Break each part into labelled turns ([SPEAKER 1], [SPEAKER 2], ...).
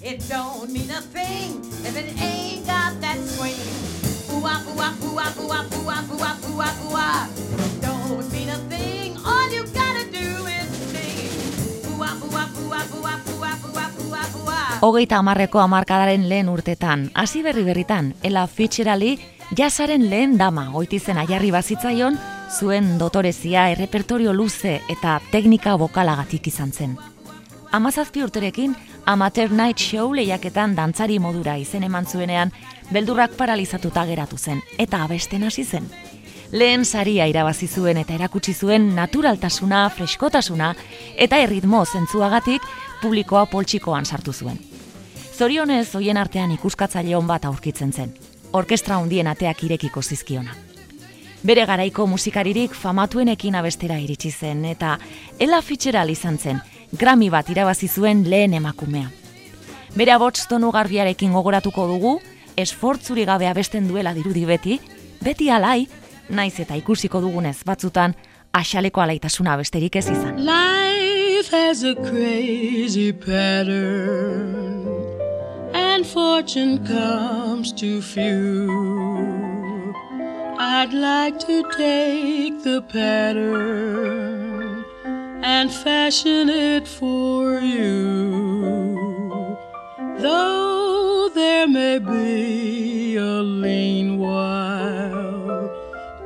[SPEAKER 1] It don't mean a thing if it ain't got that swing. Ooh-ah, ooh-ah, ooh-ah, ooh-ah, ooh-ah, ooh-ah, ooh-ah, ooh-ah. Don't mean a thing, all you gotta do is sing. Ooh-ah, ooh-ah, ooh-ah, ooh-ah, ooh-ah, ooh-ah, ooh-ah, ooh-ah.
[SPEAKER 2] Hogeita hamarreko hamarkadaren lehen urtetan, hasi berri berritan, Ella Fitzgeraldi jasaren lehen dama goitizen aiarri bazitzaion, zuen dotorezia errepertorio luze eta teknika bokalagatik izan zen. Amazazpi urterekin, Amateur Night Show lehiaketan dantzari modura izen eman zuenean, beldurrak paralizatuta geratu zen, eta abesten hasi zen. Lehen saria irabazi zuen eta erakutsi zuen naturaltasuna, freskotasuna eta erritmo zentzuagatik publikoa poltsikoan sartu zuen. Zorionez, hoien artean ikuskatzaile hon bat aurkitzen zen. Orkestra hundien ateak irekiko zizkiona. Bere garaiko musikaririk famatuenekin abestera iritsi zen eta Ella Fitzgerald izan zen, Grammy bat irabazi zuen lehen emakumea. Bere abots tonu garbiarekin gogoratuko dugu, esfortzuri gabe abesten duela dirudi beti, beti alai, naiz eta ikusiko dugunez batzutan, asaleko alaitasuna besterik ez izan.
[SPEAKER 3] Life has a crazy pattern, and fortune comes to few. I'd like to take the pattern and fashion it for you. Though there may be a lean while,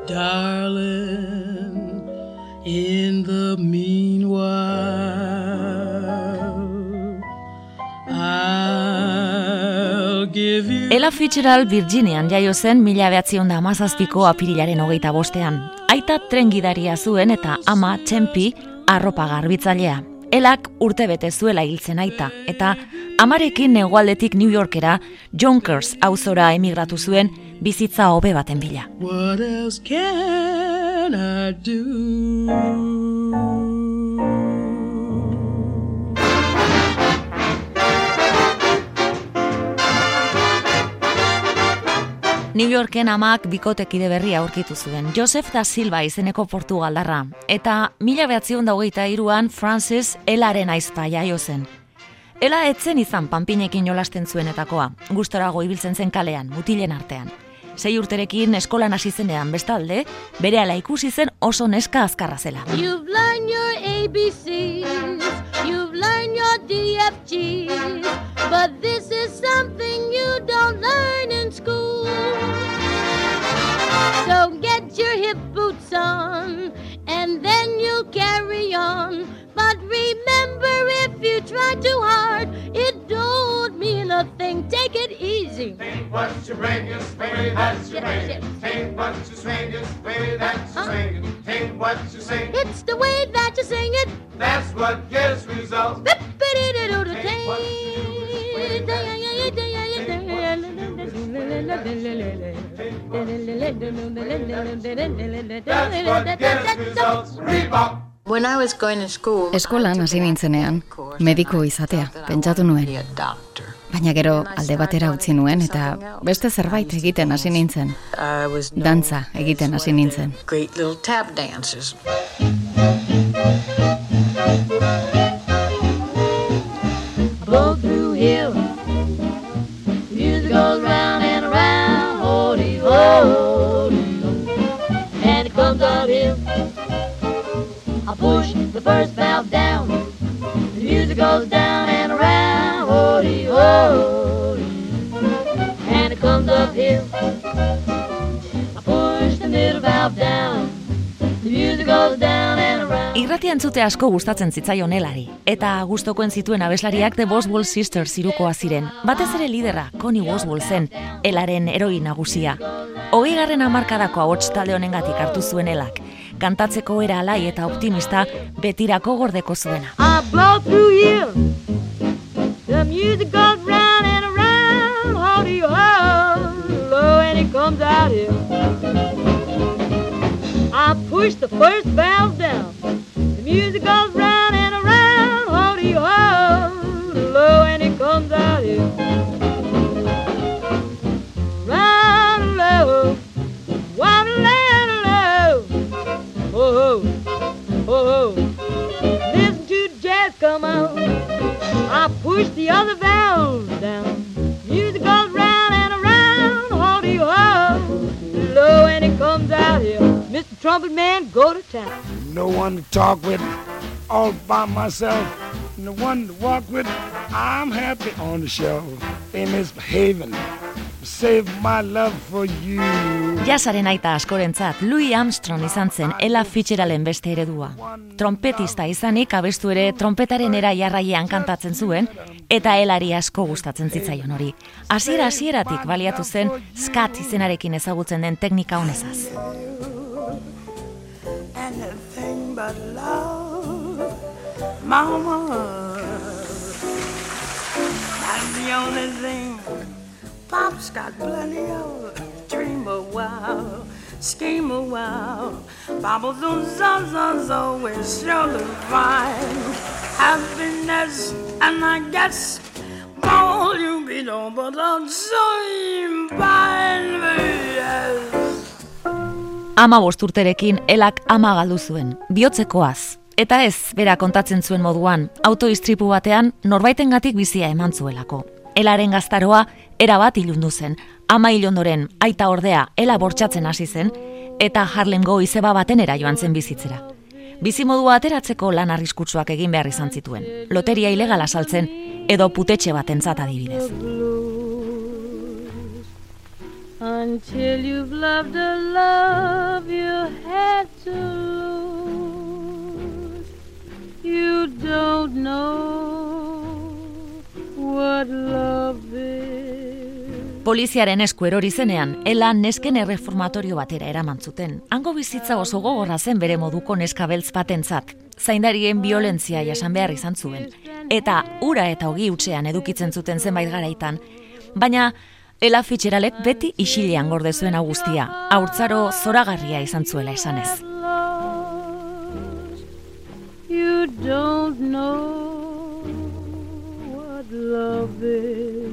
[SPEAKER 3] darling, in the meanwhile, I'll give you.
[SPEAKER 2] Ella Fitzgerald Virginian jaio zen mila behatzion da amazazpiko apirilaren hogeita bostean. Aita trengidaria zuen eta ama txempi arropa garbitzailea. Elak urte bete zuela hiltzen aita, eta amarekin negoaldetik New Yorkera Jonkers auzora emigratu zuen bizitza hobe baten bila.
[SPEAKER 3] What else can I do?
[SPEAKER 2] New Yorken amak bikotekide berria aurkitu zuen, Joseph da Silva izeneko portugaldarra, eta mila behatzion daugeita iruan Francis Elaren aizpa jaio zen. Ela etzen izan panpinekin jolasten zuenetakoa, gustorago ibiltzen zen kalean, mutilen artean. Sei urterekin eskolan hasi zenean bestalde, bere ala ikusi zen oso neska azkarra zela.
[SPEAKER 1] You've learned your ABCs, you've learned your DFGs, but this is something you don't learn school. So get your hip boots on, and then you'll carry on. But remember, if you try too hard, it don't mean a thing. Take it easy.
[SPEAKER 4] Take what you bring us, baby, that's your bring. Take what you swing us, baby, that's your swing. Take what you sing,
[SPEAKER 1] It's the way that you sing it.
[SPEAKER 4] that's what gives results. Take what you do, baby, that's
[SPEAKER 5] Eskolan hasi nintzenean, mediku izatea, pentsatu nuen. Baina gero alde batera utzi nuen eta beste zerbait egiten hasi nintzen.
[SPEAKER 6] I was
[SPEAKER 5] Dantza egiten hasi nintzen.
[SPEAKER 1] blow through hill. First valve down. The music goes down and around, holy holy, and it comes up hill. I push the middle down. The music goes down and around.
[SPEAKER 2] Irratia asko gustatzen zitzaion helari, eta gustokoen zituen abeslariak The Boswell Sisters zirukoa ziren. Batez ere lidera, Connie Boswell zen, helaren eroi nagusia. Hogei garren amarkadako ahots talde honengatik hartu zuen helak. Kantatzeko era alai eta optimista betirako gordeko zuena.
[SPEAKER 1] I blow through here. The music goes round and around, howdy ho, low and it comes out here. I push the first valve down. The music goes round Listen to jazz come on. I push the other valves down. Music goes round and around, all you ho. Low and it comes out here. Mr.
[SPEAKER 4] Trumpet Man, go to town.
[SPEAKER 3] No one to talk with, all by myself. No one to walk with. I'm happy on the shelf. They misbehaving Save my love for you.
[SPEAKER 2] Jasaren aita askorentzat Louis Armstrong izan zen Ella Fitzgeralden beste eredua. Trompetista izanik abestu ere trompetaren era jarraian kantatzen zuen eta Elari asko gustatzen zitzaion hori. Hasiera hasieratik baliatu zen skat izenarekin ezagutzen den teknika honezaz.
[SPEAKER 3] Anything but love, mama. That's the only thing Pop's got plenty of. Dream a while, scheme a while. Bobble those zazas always sure to find happiness, and I guess all you be done, but so fine, yes.
[SPEAKER 2] Ama bosturterekin elak ama galdu zuen, bihotzekoaz. Eta ez, bera kontatzen zuen moduan, autoistripu batean norbaitengatik bizia eman zuelako. Elaren gaztaroa erabat ilundu zen, ama ilondoren aita ordea ela bortxatzen hasi zen, eta Harlemgo izeba batenera joan zen bizitzera. Bizimodua ateratzeko lan arriskutsuak egin behar izan zituen, loteria ilegala saltzen edo putetxe batentzat adibidez.
[SPEAKER 4] Until you've loved a love you had to lose, you don't know.
[SPEAKER 2] Poliziaren esku erori zenean, ela nesken erreformatorio batera eraman zuten. Hango bizitza oso gogorra zen bere moduko neska beltz batentzat. Zaindarien violentzia jasan behar izan zuen. Eta ura eta ogi utxean edukitzen zuten zenbait garaitan. Baina, Ela Fitzgeraldek beti isilean gorde zuen hau guztia. Haurtzaro zoragarria izan zuela esanez.
[SPEAKER 4] You don't know is.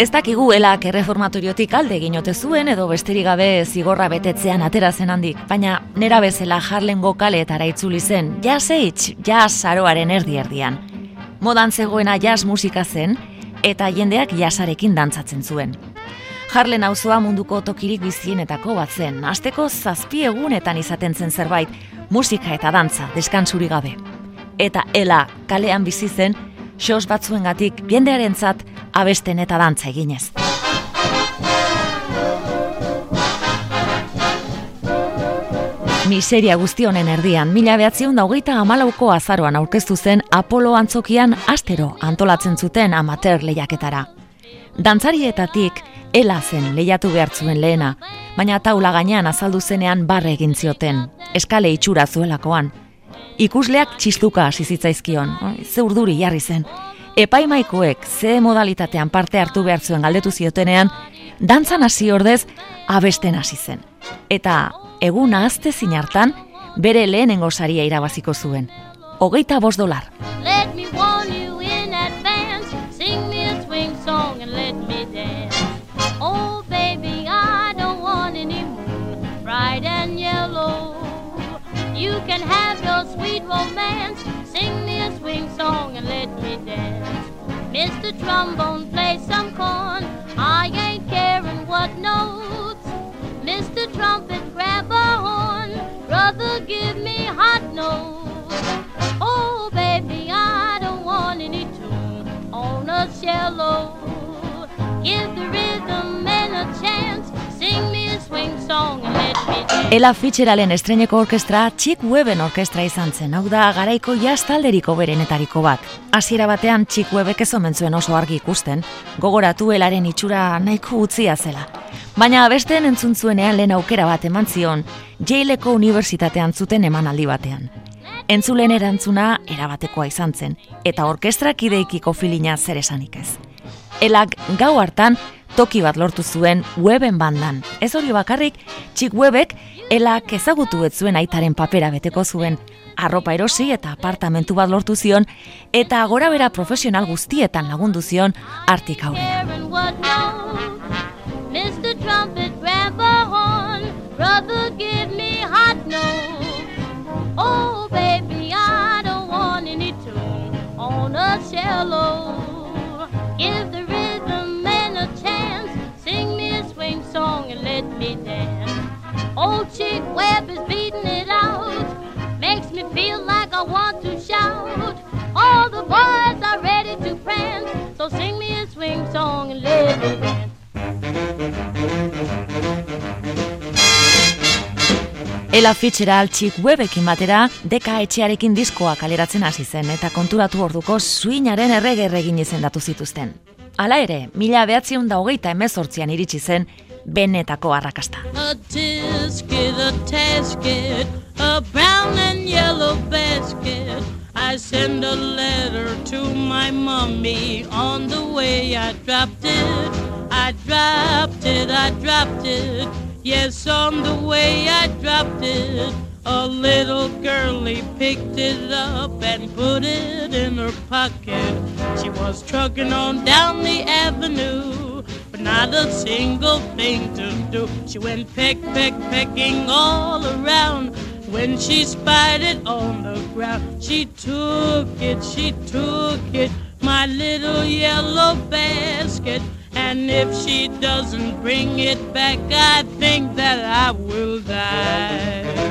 [SPEAKER 2] Ez dakigu elak erreformatoriotik alde egin ote zuen edo besterik gabe zigorra betetzean atera zen handik, baina nera bezala Harlemgo kaleetara itzuli zen, jazz age, jazz aroaren erdi erdian. Modan zegoena jazz musika zen, eta jendeak jazzarekin dantzatzen zuen. Harlen auzoa munduko tokirik bizienetako bat zen, asteko zazpi egunetan izaten zen zerbait, musika eta dantza, deskantsuri gabe. Eta ela kalean bizi zen, xos batzuengatik jendearentzat abesten eta dantza eginez. Miseria guzti honen erdian, mila behatziun da hogeita amalauko azaroan aurkeztu zen Apolo antzokian astero antolatzen zuten amateur lehiaketara. Dantzarietatik ela zen lehiatu behar zuen lehena, baina taula gainean azaldu zenean barre egin zioten, eskale itxura zuelakoan. Ikusleak txistuka hasi zitzaizkion, ze urduri jarri zen. Epaimaikoek ze modalitatean parte hartu behar zuen galdetu ziotenean, dantzan hasi ordez abesten hasi zen. Eta egun ahazte hartan, bere lehenengo saria irabaziko zuen. Hogeita bost dolar.
[SPEAKER 4] Let me warn you can have your sweet romance. Sing me a swing song and let me dance. Mr. Trombone, play some corn. I ain't caring what notes. Mr. Trumpet, grab a horn. Brother, give me hot notes. Oh, baby, I don't want any tune on a cello. Give the rhythm and a chance. Sing me a swing song and let.
[SPEAKER 2] Ela Fitzgeralden estreneko orkestra Chick Weben orkestra izan zen, hau da garaiko jazz talderiko berenetariko bat. Hasiera batean Chick Webek ez omen zuen oso argi ikusten, gogoratu elaren itxura nahiko utzia zela. Baina besteen entzun zuenean lehen aukera bat eman zion, Yaleko Unibertsitatean zuten emanaldi batean. Entzulen erantzuna erabatekoa izan zen, eta orkestrak ideikiko filina zer esanik ez. Elak gau hartan toki bat lortu zuen weben bandan. Ez hori bakarrik, txik webek elak ezagutu ez zuen aitaren papera beteko zuen, arropa erosi eta apartamentu bat lortu zion, eta gora bera profesional guztietan lagundu zion artik aurrera.
[SPEAKER 4] Oh. Give chick web is beating it out. Makes me feel like I want to shout. All the boys are ready to prance, so sing me a swing song and let me dance.
[SPEAKER 2] Ella Fitzgerald Chick Webekin batera deka etxearekin diskoa kaleratzen hasi zen eta konturatu orduko swingaren errege erregin izendatu zituzten. Hala ere, mila behatziun da hogeita emezortzian iritsi zen benetako arrakasta.
[SPEAKER 4] A tisket, a tasket, a brown and yellow basket. I send a letter to my mommy on the way I dropped it. I dropped it, I dropped it. Yes, on the way I dropped it. A little girlie picked it up and put it in her pocket. She was trucking on down the avenue, not a single thing to do. She went peck, peck, pecking all around. When she spied it on the ground, she took it, she took it, my little yellow basket. And if she doesn't bring it back, I think that I will die.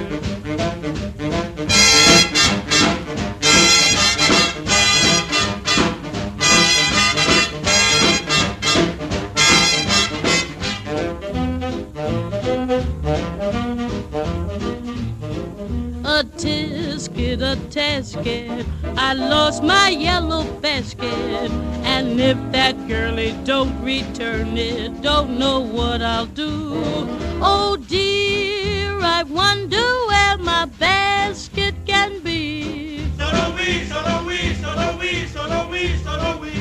[SPEAKER 4] Tisket, a tasket. I lost my yellow basket. And if that girlie don't return it, don't know what I'll do. Oh dear, I wonder where my basket can be.
[SPEAKER 7] Solo we, solo we, solo we, solo we, solo we.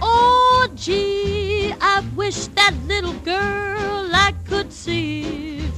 [SPEAKER 4] Oh gee, I wish that little girl I could see.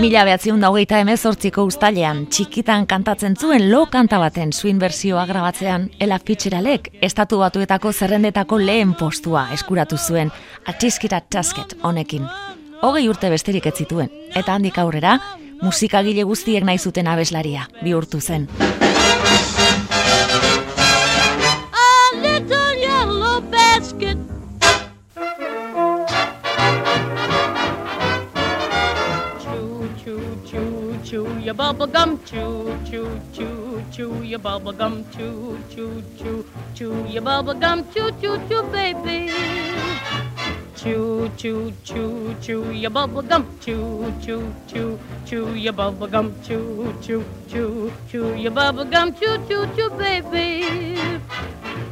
[SPEAKER 2] Mila behatziun da hogeita emezortziko ustalean, txikitan kantatzen zuen lo kanta baten swing versioa grabatzean, Ella Fitzgeraldek estatu batuetako zerrendetako lehen postua eskuratu zuen, atxiskita tasket honekin. Hogei urte besterik ez zituen, eta handik aurrera, musikagile guztiek nahi zuten abeslaria, bihurtu zen.
[SPEAKER 4] Your bubble gum. Chew, chew, chew, chew your bubble gum. Chew, chew, chew, chew your bubble gum. Chew, chew, chew, baby. Chew, chew, chew, chew your bubble gum. Chew, chew, chew, chew your bubble gum. Chew, chew, chew, chew your bubble gum. Chew, chew, chew, baby.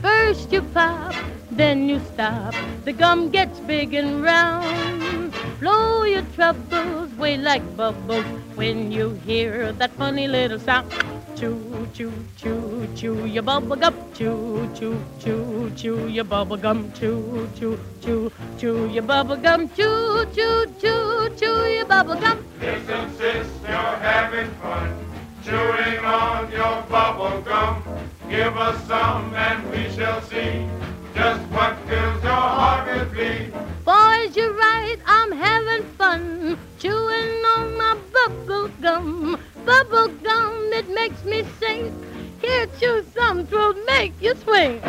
[SPEAKER 4] First you pop, then you stop. The gum gets big and round. Blow your troubles away like bubbles when you hear that funny little sound. Chew, chew, chew, chew your bubble gum. Chew, chew, chew, chew your bubble gum. Chew, chew, chew, chew your bubble gum. Chew, chew, chew, chew your bubble gum.
[SPEAKER 7] Listen, sis, you're having fun. Chewing on your bubble gum. Give us some and we shall see just what fills your heart with glee.
[SPEAKER 4] Boys, you're right, I'm having fun chewing on my bubble gum. Bubble gum, it makes me sing. Here, chew some, twill make you swing.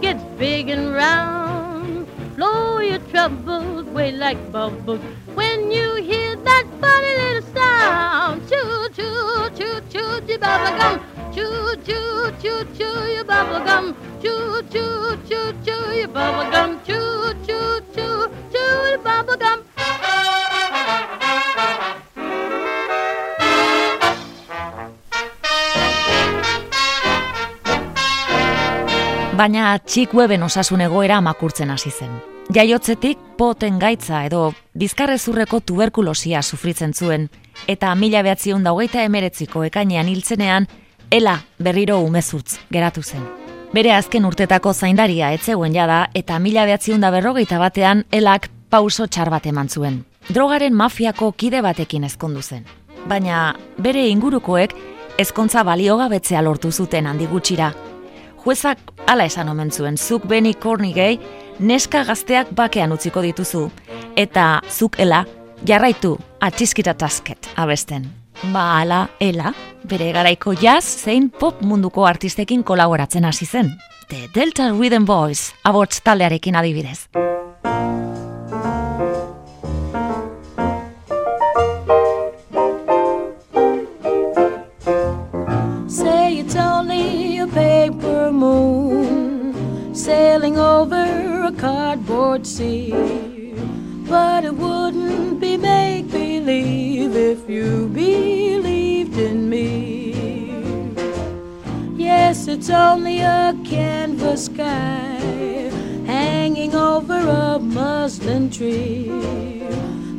[SPEAKER 4] Gets big and round. Blow your troubles away like bubbles when you hear that funny little sound. Chew, chew, chew, chew your bubble gum. Chew, chew, chew, chew your bubble gum. Chew, chew, chew, chew your bubble gum. Chew,
[SPEAKER 2] Baina txik weben osasun egoera makurtzen hasi zen. jaiotzetik poten gaitza edo bizkarrezurreko tuberkulosia sufritzen zuen, eta mila behatzion daugeita emeretziko ekainean hiltzenean, ela berriro umezurtz geratu zen. Bere azken urtetako zaindaria etzeuen jada eta mila behatzion da berrogeita batean elak pauso txar bat eman zuen. Drogaren mafiako kide batekin ezkondu zen. Baina bere ingurukoek ezkontza baliogabetzea lortu zuten handi gutxira. Juezak hala esan omen zuen, zuk Benny Cornigay neska gazteak bakean utziko dituzu, eta zuk ela jarraitu atxiskita tasket abesten. Ba, ala, ela, bere garaiko jazz zein pop munduko artistekin kolaboratzen hasi zen. The Delta Rhythm Boys, abots taldearekin adibidez.
[SPEAKER 3] Sailing over a cardboard sea. But it wouldn't be make believe if you believed in me. Yes, it's only a canvas sky hanging over a muslin tree.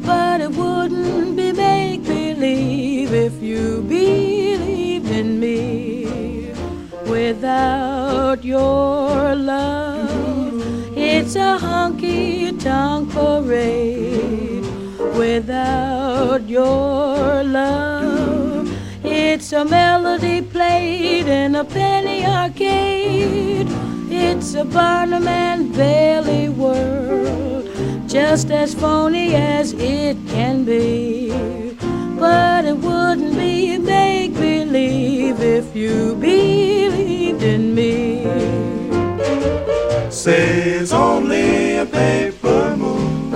[SPEAKER 3] But it wouldn't be make believe if you believed. Without your love, it's a honky tonk parade. Without your love, it's a melody played in a penny arcade. It's a Barnum and Bailey world, just as phony as it can be. But it wouldn't be make believe if you believed in me.
[SPEAKER 7] Say it's only a paper moon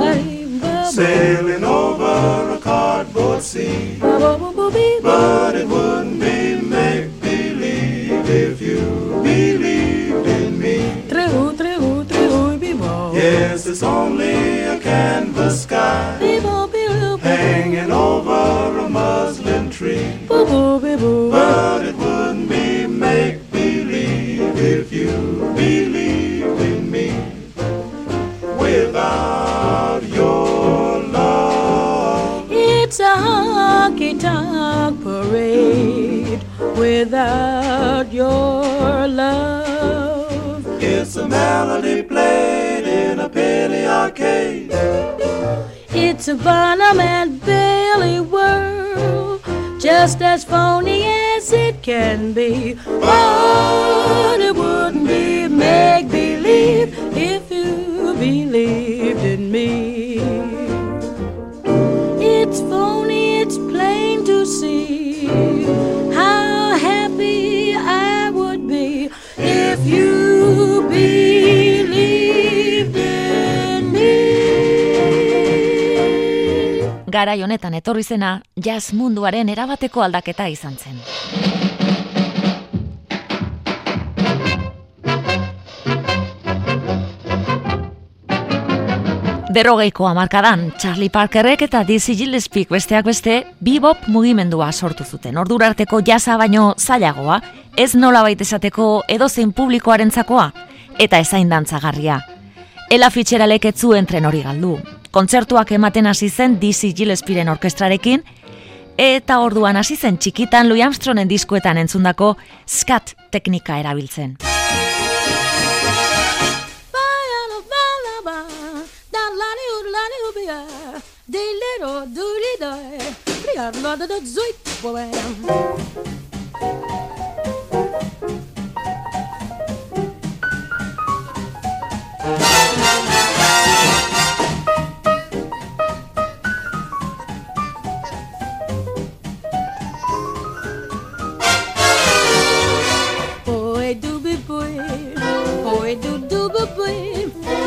[SPEAKER 7] sailing over a cardboard sea. But it wouldn't be make believe if you believed in me. Yes, it's only a canvas sky But it wouldn't be make believe if you believed in me. Without your love,
[SPEAKER 3] It's a honky tonk parade without your love.
[SPEAKER 7] it's a melody played in a penny arcade.
[SPEAKER 3] It's a Barnum and Bailey world, just as phony as it can be. But it wouldn't be make believe if you believed in me.
[SPEAKER 2] Garai honetan etorri zena, jazz munduaren erabateko aldaketa izan zen. Berrogeiko hamarkadan, Charlie Parkerrek eta Dizzy Gillespieek besteak beste bebop mugimendua sortu zuten. Ordura arteko jasa baino zailagoa, ez nola esateko edozein publikoarentzakoa eta ezain dantzagarria. Ela Fitzgeraldek ez zuen tren hori galdu. Kontzertuak ematen hasi zen Dizzy Gillespieren orkestrarekin, eta orduan hasi zen txikitan Louis Armstrongen diskuetan entzundako skat teknika erabiltzen.
[SPEAKER 3] Boy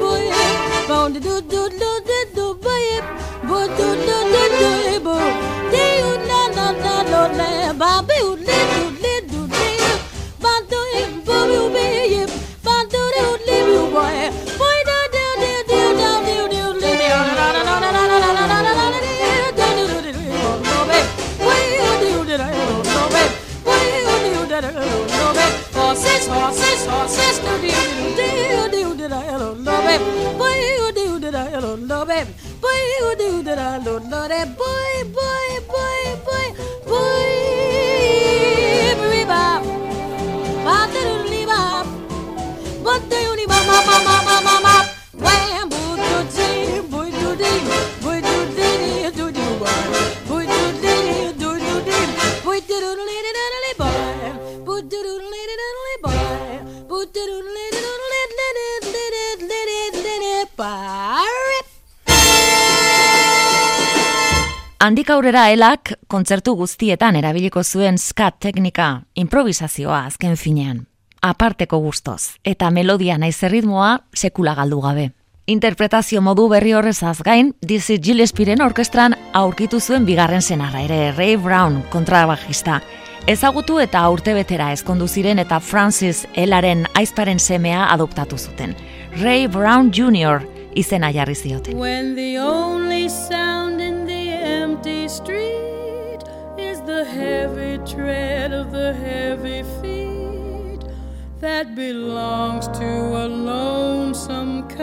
[SPEAKER 3] boy.
[SPEAKER 2] Aurrera elak kontzertu guztietan erabiliko zuen skat teknika, improvisazioa azken finean. Aparteko gustoz, eta melodia naiz erritmoa sekula galdu gabe. Interpretazio modu berri horrezaz gain, Dizzy Gillespieren orkestran aurkitu zuen bigarren senarra ere, Ray Brown kontrabajista. Ezagutu eta urtebetera ezkondu ziren eta Francis Elaren aizparen semea adoptatu zuten. Ray Brown Jr. izena jarri zioten.
[SPEAKER 3] When the only sound empty street is the heavy tread of the heavy feet that belongs to a lonesome cop.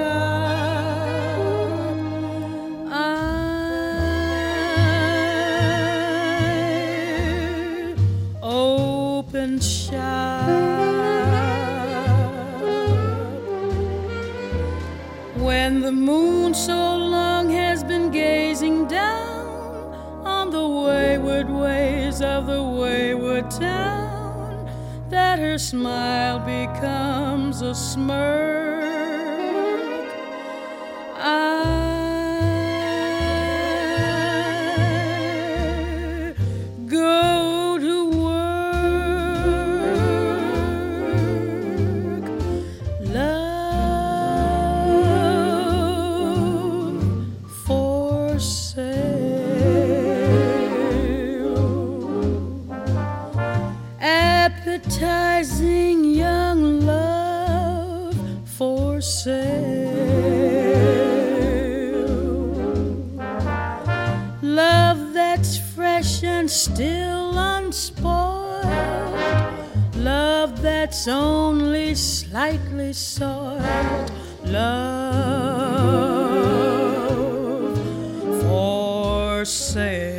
[SPEAKER 3] I open shop. When the moon so long has been gazing down the wayward ways of the wayward town, that her smile becomes a smirk. I still unspoiled. Love that's only slightly soiled. Love for sale.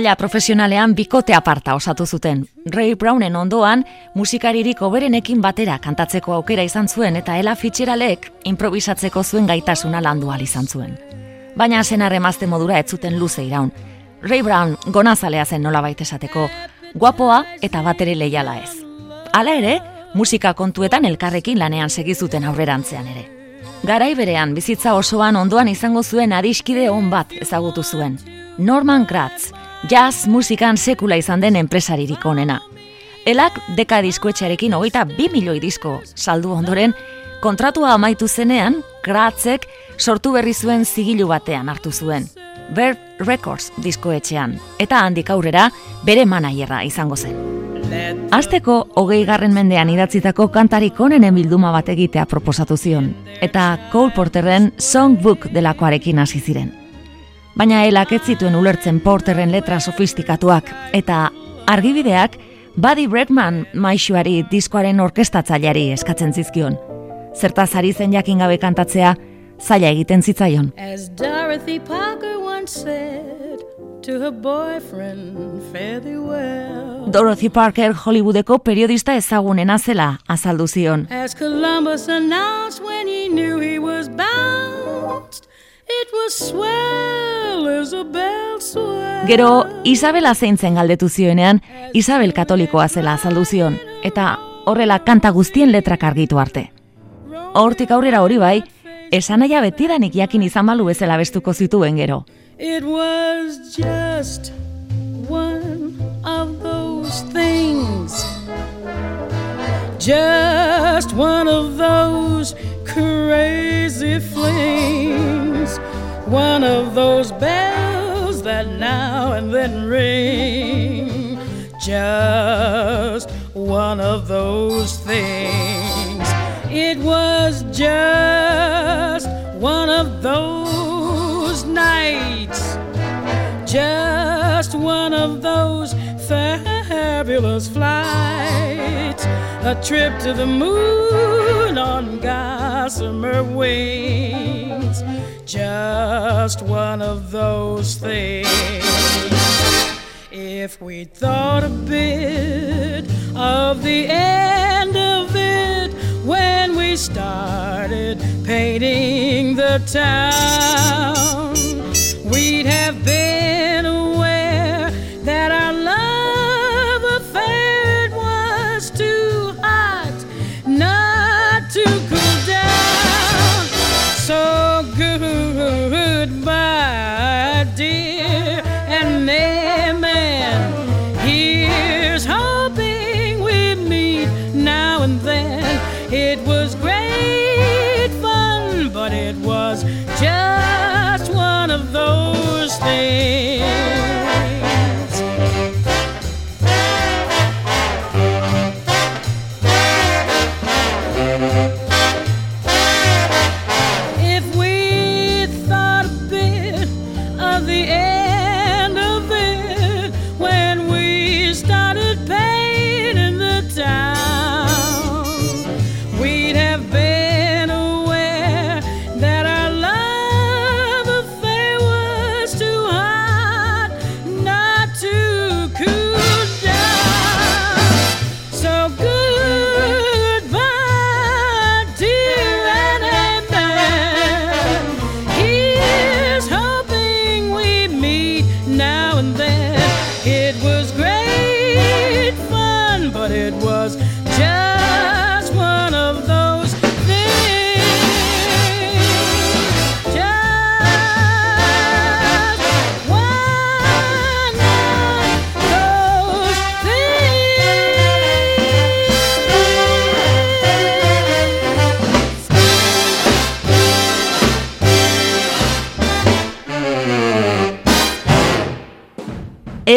[SPEAKER 2] Maila profesionalean bikote aparta osatu zuten. Ray Brownen ondoan musikaririk oberenekin batera kantatzeko aukera izan zuen eta Ella Fitzgeraldek improvisatzeko zuen gaitasuna landu ahal izan zuen. Baina senar emazte modura ez zuten luze iraun. Ray Brown gonazalea zen nolabait esateko, guapoa eta batere leiala ez. Hala ere, musika kontuetan elkarrekin lanean segizuten aurrerantzean ere. Garai berean bizitza osoan ondoan izango zuen adiskide on bat ezagutu zuen. Norman Kratz, jazz musikan sekula izan den enpresaririk onena. Elak deka diskoetxearekin hogeita bi milioi disko saldu ondoren, kontratua amaitu zenean, Kratzek sortu berri zuen zigilu batean hartu zuen. Bird Records diskoetxean, eta handik aurrera bere manaierra izango zen. Azteko, hogei garren mendean idatzitako kantarik onenen bilduma bat egitea proposatu zion, eta Cole Porterren Songbook delakoarekin hasi ziren. Baina helak ez zituen ulertzen Porterren letra sofistikatuak, eta argibideak Buddy Bregman maixuari diskoaren orkestatzaileari eskatzen zizkion. Zertaz ari zen jakin gabe kantatzea, zaila egiten zitzaion.
[SPEAKER 3] As Dorothy Parker once said to her boyfriend, fare thee well.
[SPEAKER 2] Dorothy Parker Hollywoodeko periodista ezagunena zela azaldu zion.
[SPEAKER 3] As Columbus announced when he knew he was bounced,
[SPEAKER 2] Gero, Isabela zeintzen galdetu zioenean, Isabel katolikoa zela azaldu zion, eta horrela kanta guztien letrak argitu arte. Hortik aurrera hori bai, esanaia betidanik jakin izan balu bezala bestuko zituen gero.
[SPEAKER 3] It was just one of those things. Just one of those crazy flings. One of those bells that now and then ring. Just one of those things. It was just one of those nights. Just one of those fabulous flights. A trip to the moon on gossamer wings. Just one of those things. If we thought a bit of the end of it when we started painting the town,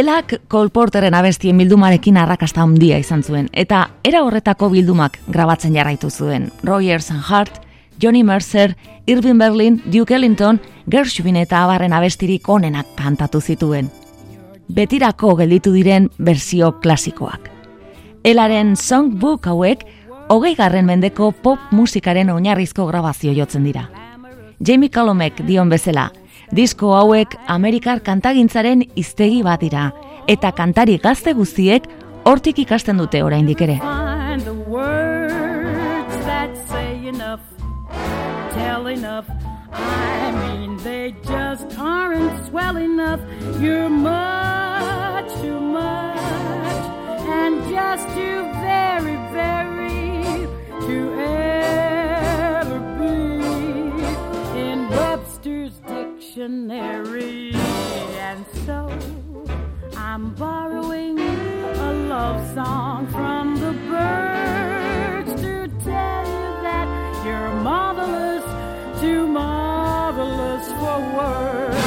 [SPEAKER 2] Elak Cole Porteren abestien bildumarekin arrakasta handia izan zuen, eta era horretako bildumak grabatzen jarraitu zuen. Rogers and Hart, Johnny Mercer, Irving Berlin, Duke Ellington, Gershwin eta abarren abestirik onenak kantatu zituen. Betirako gelditu diren berzio klasikoak. Elaren songbook hauek, hogei garren mendeko pop musikaren oinarrizko grabazio jotzen dira. Jamie Calomek dion bezala, disko hauek Amerikar kantagintzaren iztegi bat dira, eta kantari gazte guztiek hortik ikasten dute oraindik ere.
[SPEAKER 3] I mean, they just aren't swell enough. You're much too much, and just too very, very to dictionary. And so I'm borrowing a love song from the birds to tell you that you're marvelous, too marvelous for words.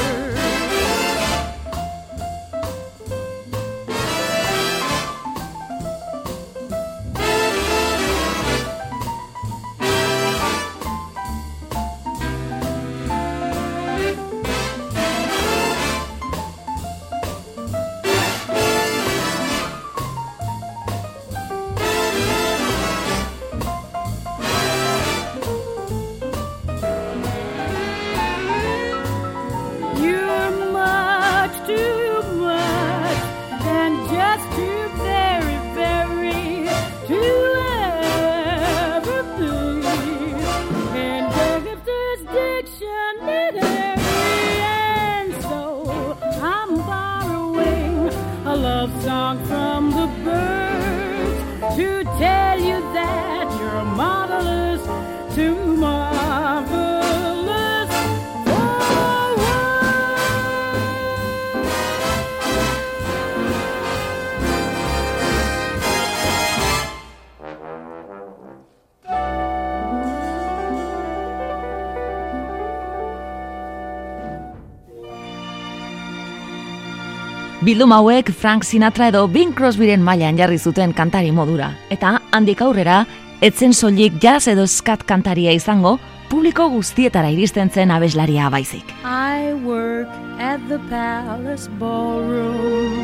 [SPEAKER 2] Bildum hauek Frank Sinatra edo Bing Crosbyren mailan jarri zuten kantari modura. Eta handik aurrera, etzen soilik jazz edo skat kantaria izango, publiko guztietara iristen zen abeslaria baizik.
[SPEAKER 3] I work at the palace ballroom,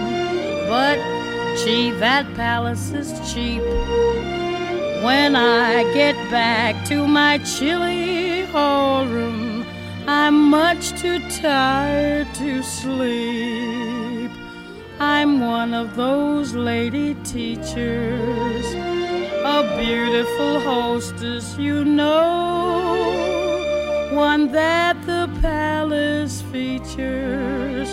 [SPEAKER 3] but gee, that palace is cheap. When I get back to my chilly hall room, I'm much too tired to sleep. I'm one of those lady teachers, a beautiful hostess, you know, one that the palace features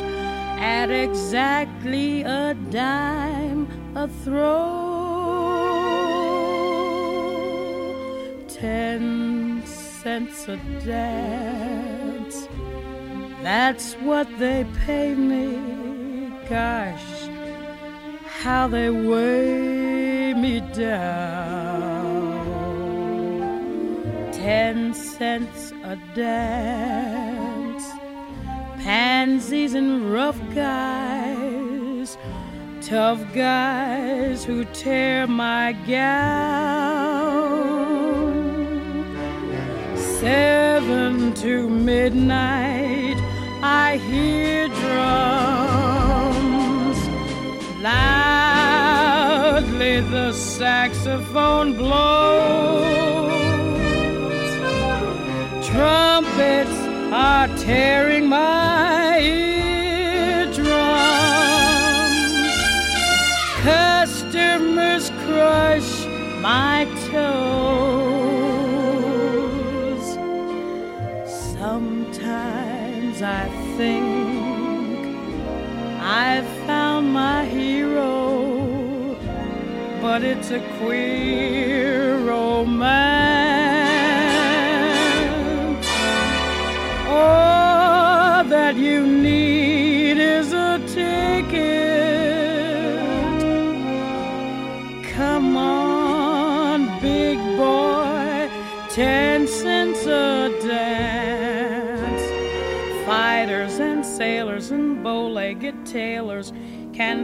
[SPEAKER 3] at exactly a dime a throw. Ten cents a dance, that's what they pay me. Gosh, how they weigh me down. Ten cents a dance pansies and rough guys, tough guys who tear my gown. Seven to midnight, I hear drums. Loudly the saxophone blows. Trumpets are tearing my eardrums. Customers crush my but it's a queer romance.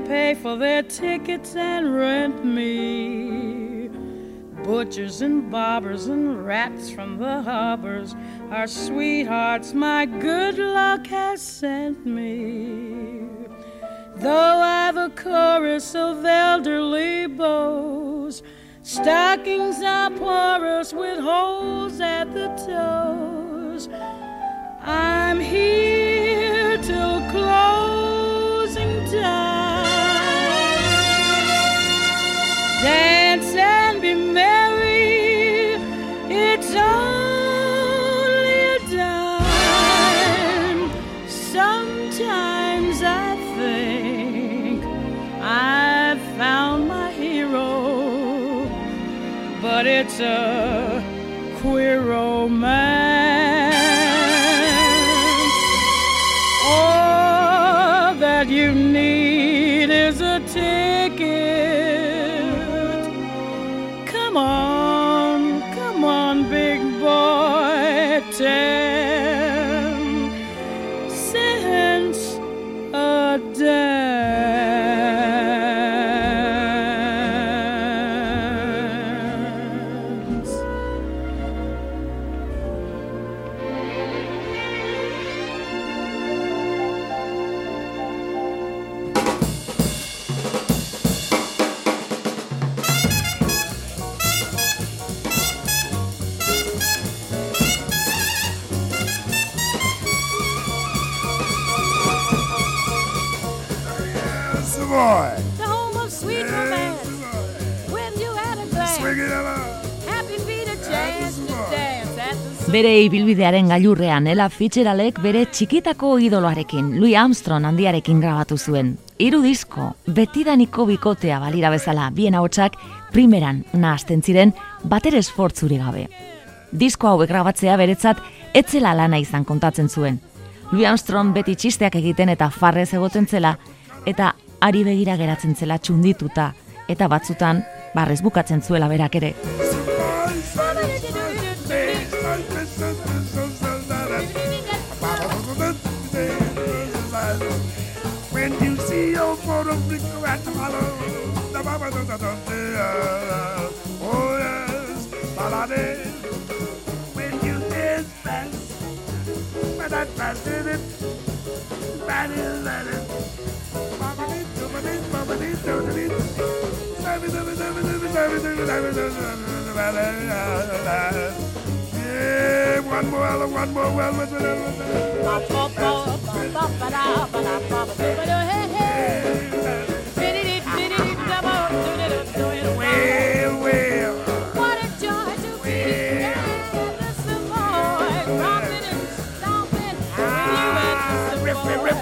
[SPEAKER 3] Pay for their tickets and rent me. Butchers and bobbers and rats from the harbors are sweethearts my good luck has sent me. Though I've a chorus of elderly beaux, stockings are porous with holes at the toes. I'm here till closing time. Be merry. It's only a dime. Sometimes I think I've found my hero, but it's a queer romance.
[SPEAKER 2] Bere ibilbidearen gailurrean Ella Fitzgeraldek bere txikitako idoloarekin, Louis Armstrong handiarekin grabatu zuen. Hiru disko, betidaniko bikotea balira bezala, bien ahotsak primeran nahazten ziren batere esfortzuri gabe. Disko hauek grabatzea beretzat etzela lana izan kontatzen zuen. Louis Armstrong beti txisteak egiten eta farrez egoten zela, eta ari begira geratzen zela txundituta, eta batzutan barrez bukatzen zuela berak ere.
[SPEAKER 7] Oh yes, Balade. When you did fast, when I fast did it, that is that it. Babadi, babadi, babadi, babadi. Sabi, sabi, sabi, sabi, sabi, sabi, sabi, sabi, yeah, one more, one more, well, listen,
[SPEAKER 4] listen.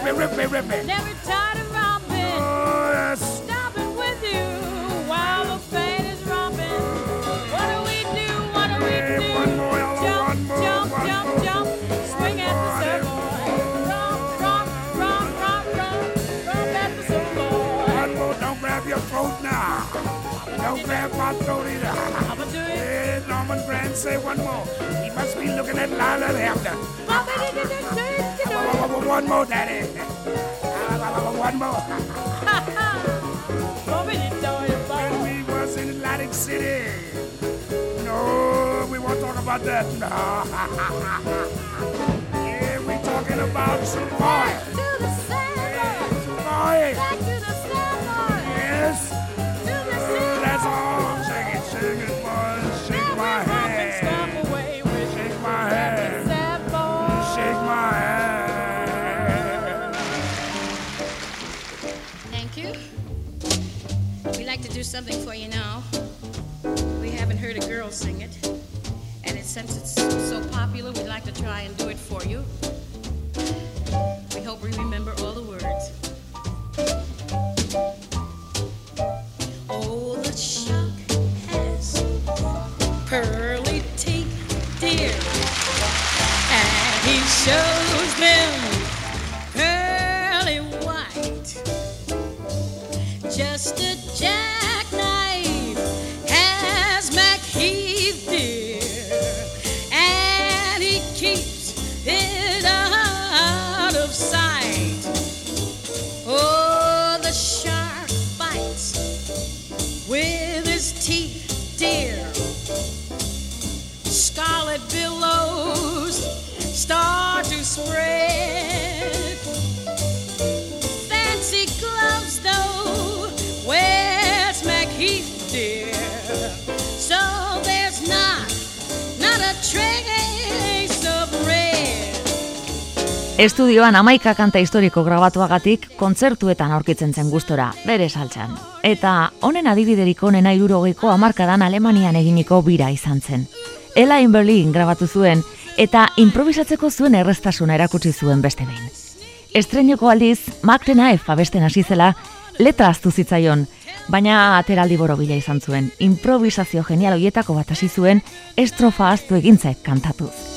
[SPEAKER 7] Me, rip me, rip me, rip me.
[SPEAKER 4] Never tired of romping,
[SPEAKER 7] Oh, yes.
[SPEAKER 4] stomping with you while the band is romping. What do we do? What do we
[SPEAKER 7] Hey,
[SPEAKER 4] do?
[SPEAKER 7] one more, Ella,
[SPEAKER 4] jump,
[SPEAKER 7] one more,
[SPEAKER 4] jump,
[SPEAKER 7] one
[SPEAKER 4] jump,
[SPEAKER 7] more.
[SPEAKER 4] jump, swing at the
[SPEAKER 7] more,
[SPEAKER 4] Savoy. Romp, romp, romp, romp, romp, romp at the Savoy.
[SPEAKER 7] One more, don't grab your throat now. Don't grab my throat either. Norman Grant, say one more. He must be looking at Lila Hampton. One more, Daddy. One more. When we was in Atlantic City. No, we won't talk about that. No. yeah, we're talking about some boy.
[SPEAKER 3] Something for you now. We haven't heard a girl sing it. And it, since it's so popular, we'd like to try and do it for you. We hope we remember
[SPEAKER 2] Estudioan amaika kanta historiko grabatuagatik kontzertuetan aurkitzen zen gustora, bere saltxan. Eta honen adibiderik onena irurogeiko amarkadan Alemanian eginiko bira izan zen. Ela in Berlin grabatu zuen eta improvisatzeko zuen erreztasuna erakutsi zuen beste behin. Estreneko aldiz, Magdena F abesten hasi letra aztu zitzaion, baina ateraldi borobila izan zuen. Improvisazio genial hoietako bat hasi zuen, estrofa aztu egintzek kantatuz.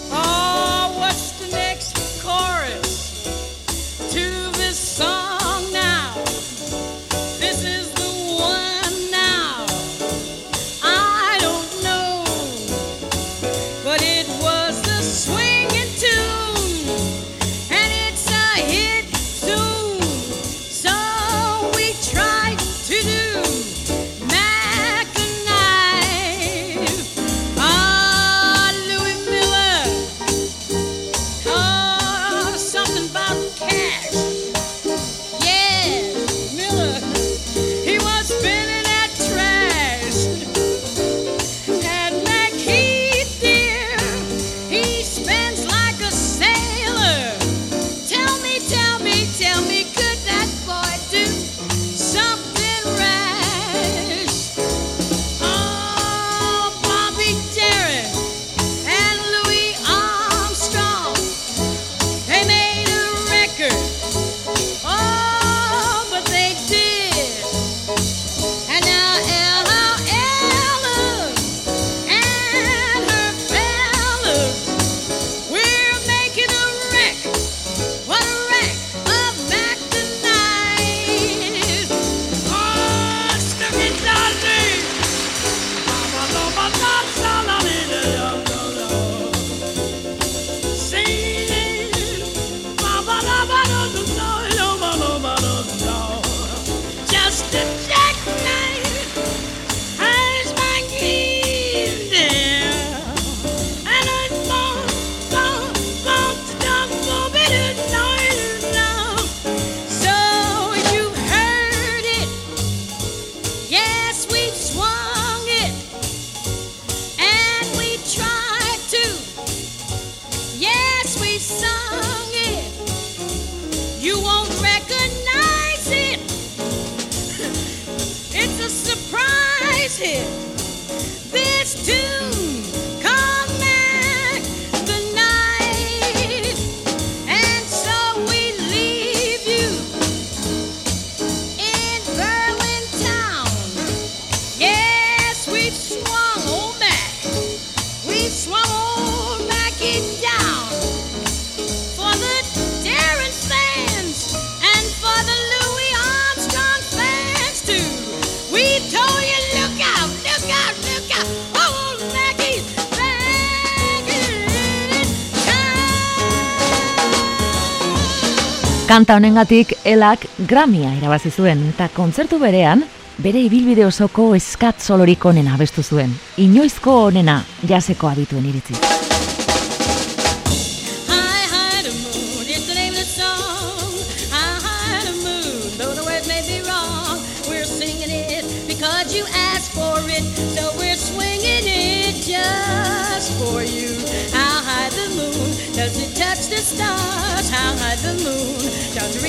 [SPEAKER 2] kanta honengatik elak gramia irabazi zuen eta kontzertu berean bere ibilbide osoko eskat solorik onena abestu zuen. Inoizko onena jaseko abituen iritzi.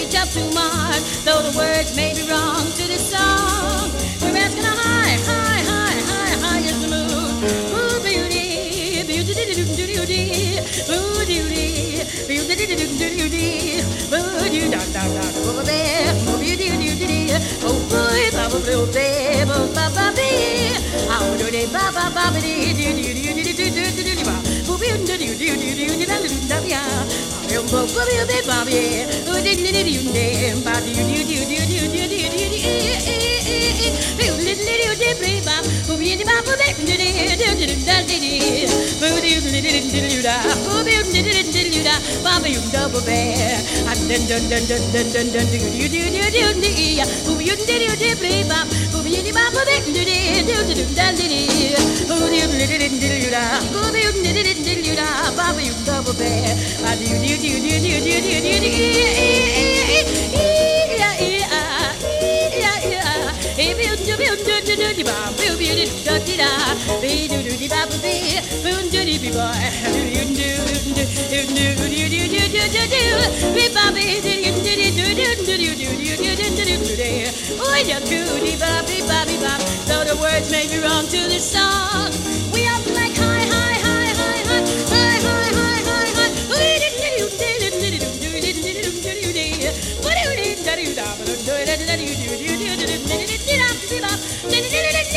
[SPEAKER 4] it just too much. Though the words may be wrong to this song, we're asking a high, high, high, high, high is the moon. Ooh, beauty, beauty, beauty, beauty, ooh, beauty, beauty, beauty, beauty, ooh, you da da da over ooh, beauty, beauty, oh boy, baba blue baby, baba bee, how do they baba baba dee dee dee dee dee dee dee dun dun dun dun dun dun dun dun dun dun dun dun dun dun dun be Though the words may be wrong to the song, we are like high, high, high, high, high, high, high, high, high, high. What do you do?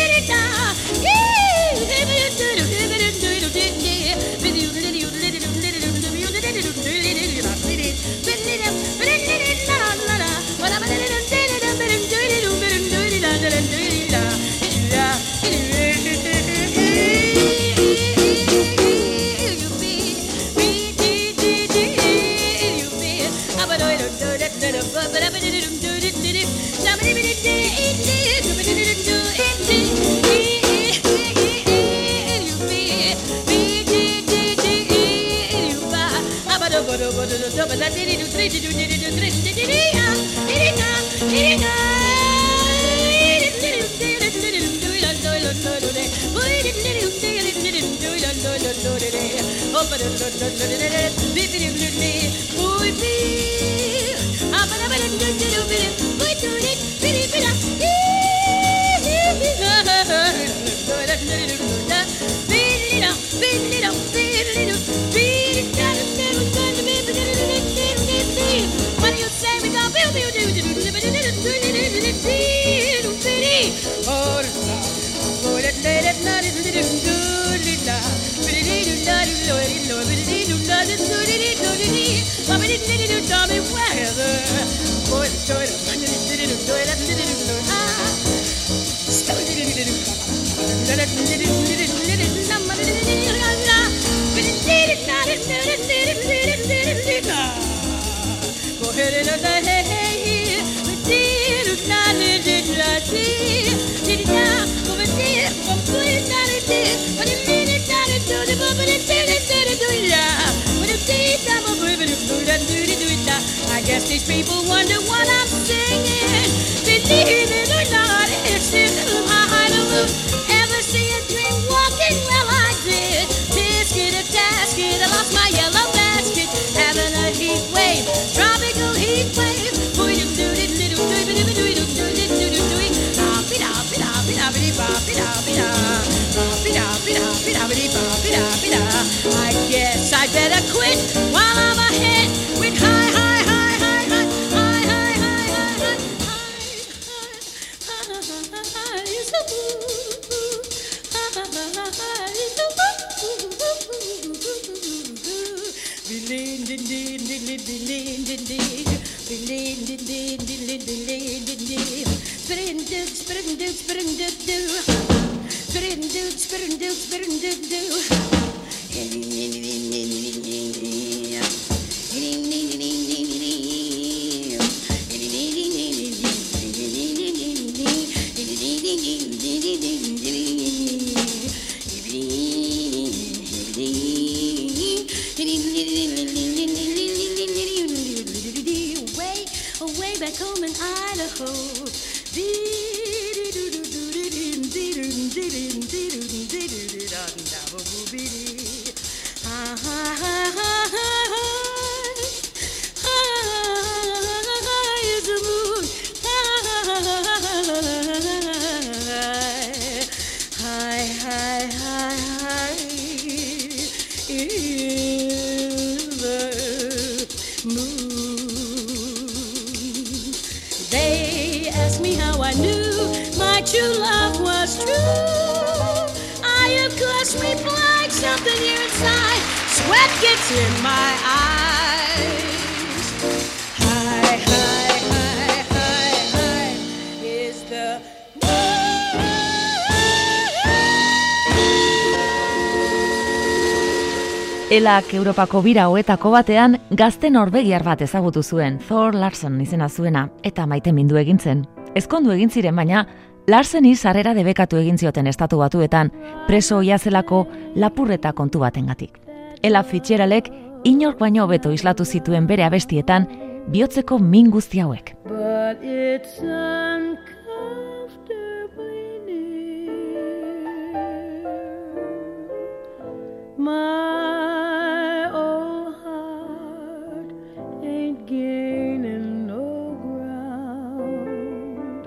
[SPEAKER 4] Beat it up, beat it up. Tommy, diddy do
[SPEAKER 3] Tommy the toy, I guess these people wonder what I'm singing. Believe it. Sprenduks, sprenduks, spring.
[SPEAKER 2] Elak Europako bira hoetako batean gazte norbegiar bat ezagutu zuen, Thor Larson izena zuena, eta maite mindu egin zen. Ezkondu egin ziren baina, Larseni sarrera debekatu egin zioten estatu batuetan, preso oiazelako lapurreta kontu batengatik. Ela Fitzgeraldek inork baino hobeto islatu zituen bere abestietan, bihotzeko min guzti hauek.
[SPEAKER 3] But gaining no ground.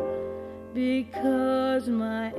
[SPEAKER 3] Because my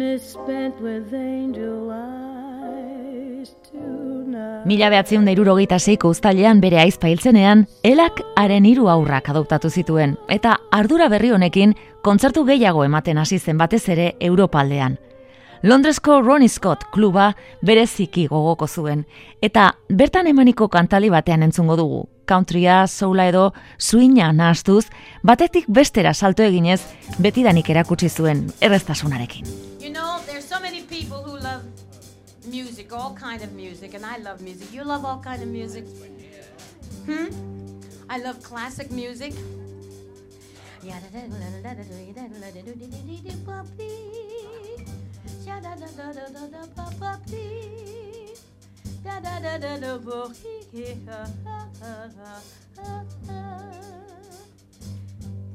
[SPEAKER 3] misspent with angel eyes tonight?
[SPEAKER 2] Mila behatziun da irurogeita seiko uztailean bere aizpa hiltzenean, elak haren hiru aurrak adoptatu zituen, eta ardura berri honekin kontzertu gehiago ematen hasi zen batez ere Europaldean. Londresko Ronnie Scott kluba bereziki gogoko zuen, eta bertan emaniko kantali batean entzungo dugu. Countrya, soula edo swinga nahastuz, batetik bestera salto eginez, betidanik erakutsi zuen erreztasunarekin.
[SPEAKER 8] You know, there's so many people who love music, all kind of music, and I love music. You love all kind of music? Hmm? I love classic music.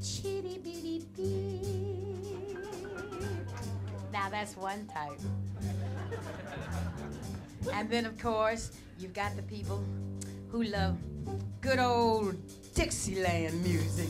[SPEAKER 8] Chitty bitty bee. Now that's one type. And then, of course, you've got the people who love good old Dixieland music.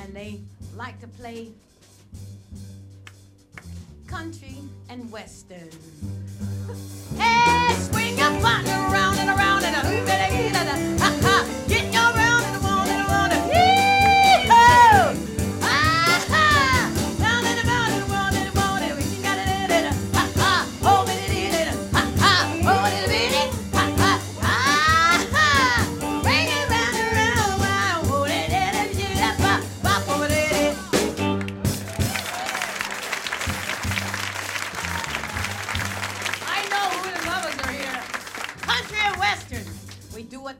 [SPEAKER 8] and they like to play country and western. hey, swing your partner around and around and a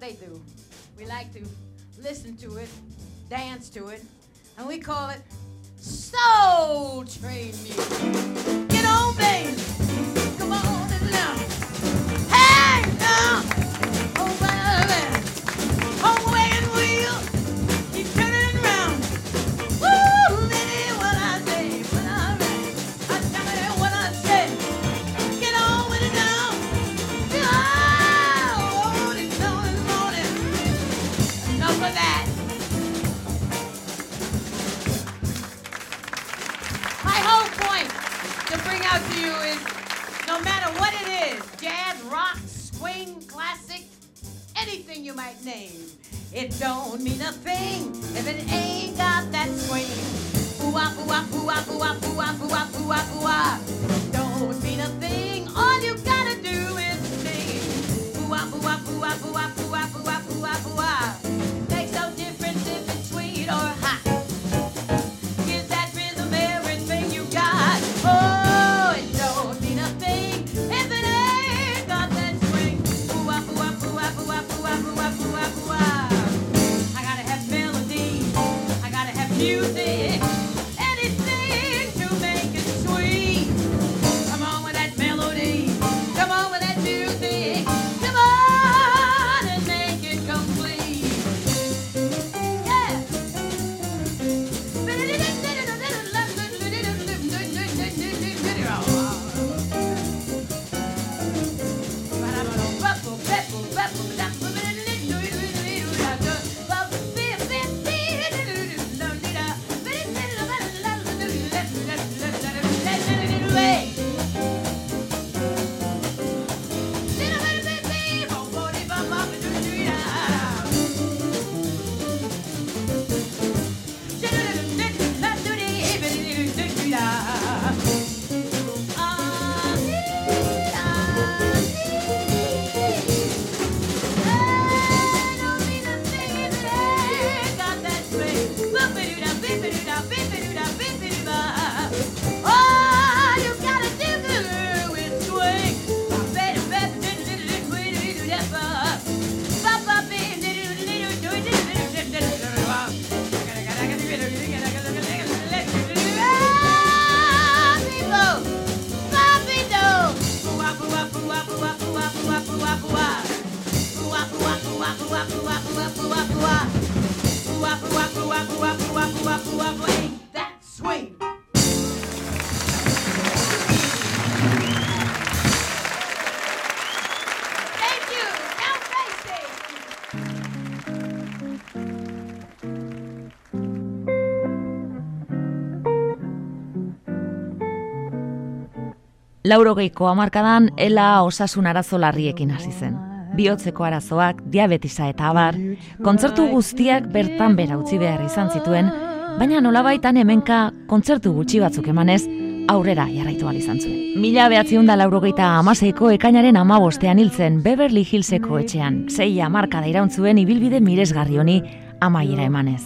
[SPEAKER 3] they do. We like to listen to it, dance to it, and we call it Soul Train music. Get on, baby.
[SPEAKER 2] Laurogeiko hamarkadan ela osasun arazo larriekin hasi zen. Bihotzeko arazoak, diabetisa eta abar, kontzertu guztiak bertan bera utzi behar izan zituen, baina nolabaitan hemenka kontzertu gutxi batzuk emanez, aurrera jarraitu izan zuen. Mila behatziun da laurogeita amaseiko ekainaren amabostean hiltzen Beverly Hillseko etxean, zei hamarkada irauntzuen ibilbide miresgarri honi amaiera emanez.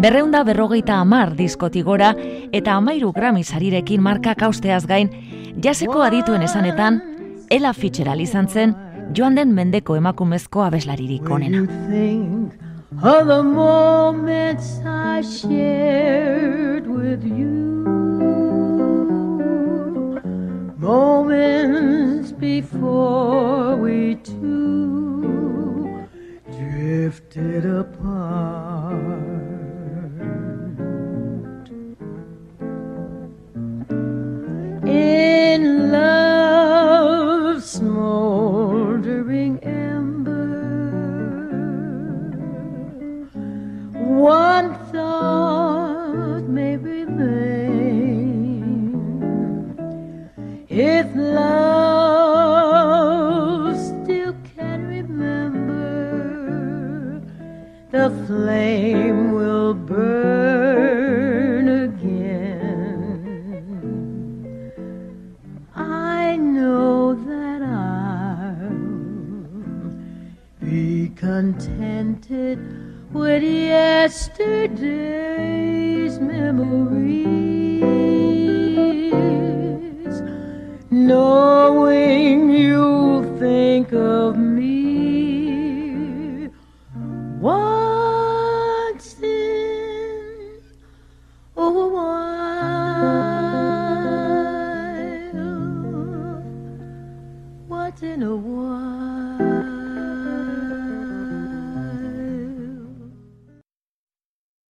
[SPEAKER 2] Berreunda berrogeita amar diskotik gora eta amairu Grammy sarirekin markak austeaz gain, jaseko adituen esanetan, Ella Fitzgerald izan zen, joan den mendeko emakumezko abeslaririk onena.
[SPEAKER 9] Of the moments I shared with you. Moments before we two drifted apart. In love's smoldering ember, one thought may remain. If love still can remember, the flame will burn contented with yesterday's memories, knowing you'll think of me once in a while, once
[SPEAKER 3] in a while.